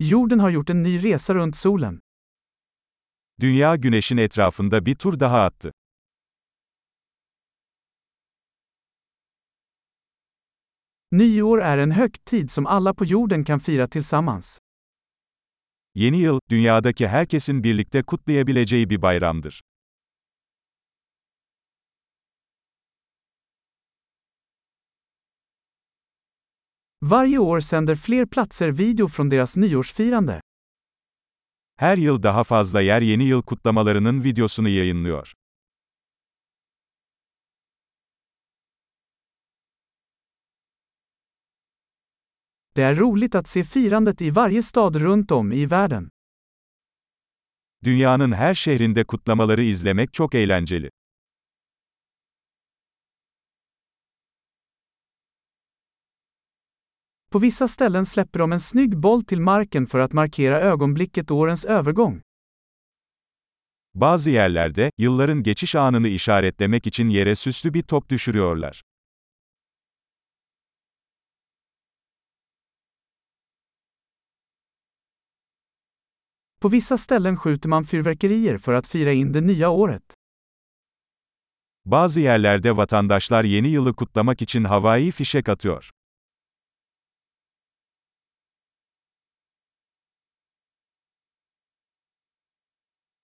Jorden har gjort en ny resa runt solen. Dünya güneşin etrafında bir tur daha attı. Nyår är en högtid som alla på jorden kan fira tillsammans. Yeni yıl, dünyadaki herkesin birlikte kutlayabileceği bir bayramdır. Varje år sänder fler platser video från deras nyårsfirande. Her yıl daha fazla yer yeni yıl kutlamalarının videosunu yayınlıyor. Det är roligt att se firandet i varje stad runt om i världen. Dünyanın her şehrinde kutlamaları izlemek çok eğlenceli. På vissa ställen släpper de en snygg boll till marken för att markera ögonblicket årens övergång. Bazı yerlerde, yılların geçiş anını işaretlemek için yere süslü bir top düşürüyorlar. På vissa ställen skjuter man fyrverkerier för att fira in det nya året. Bazı yerlerde vatandaşlar yeni yılı kutlamak için havai fişek atıyor.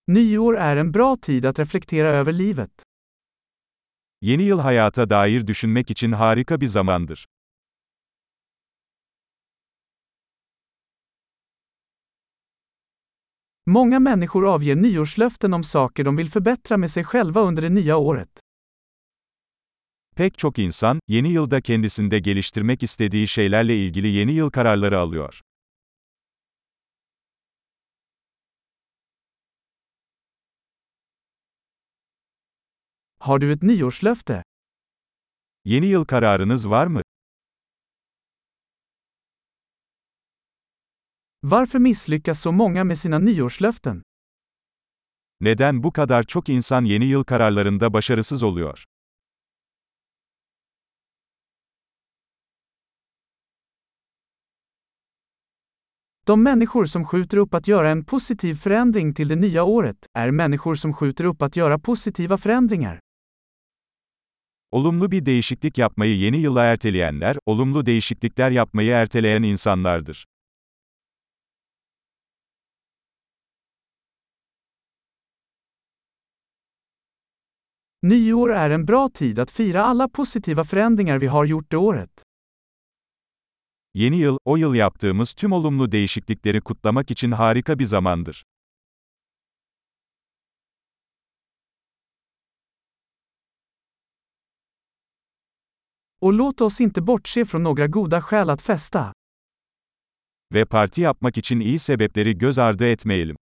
Nyår är en bra tid att reflektera över livet. Yeni yıl hayata dair düşünmek için harika bir zamandır. Många människor avger nyårslöften om saker de vill förbättra med sig själva under det nya året. Pek çok insan, yeni yılda kendisinde geliştirmek istediği şeylerle ilgili yeni yıl kararları alıyor. Har du ett nyårslöfte? Yeni yıl kararınız var mı? Varför misslyckas så många med sina nyårslöften? Neden bu kadar çok insan yeni yıl kararlarında başarısız oluyor? De människor som skjuter upp att göra en positiv förändring till det nya året, är människor som skjuter upp att göra positiva förändringar. Olumlu bir değişiklik yapmayı yeni yıla erteleyenler, olumlu değişiklikler yapmayı erteleyen insanlardır. Nyår är en bra tid att fira alla positiva förändringar vi har gjort det året. Yeni yıl, o yıl yaptığımız tüm olumlu değişiklikleri kutlamak için harika bir zamandır. Och låt oss inte bortse från några goda skäl att festa. Ve parti yapmak için iyi sebepleri göz ardı etmeyelim.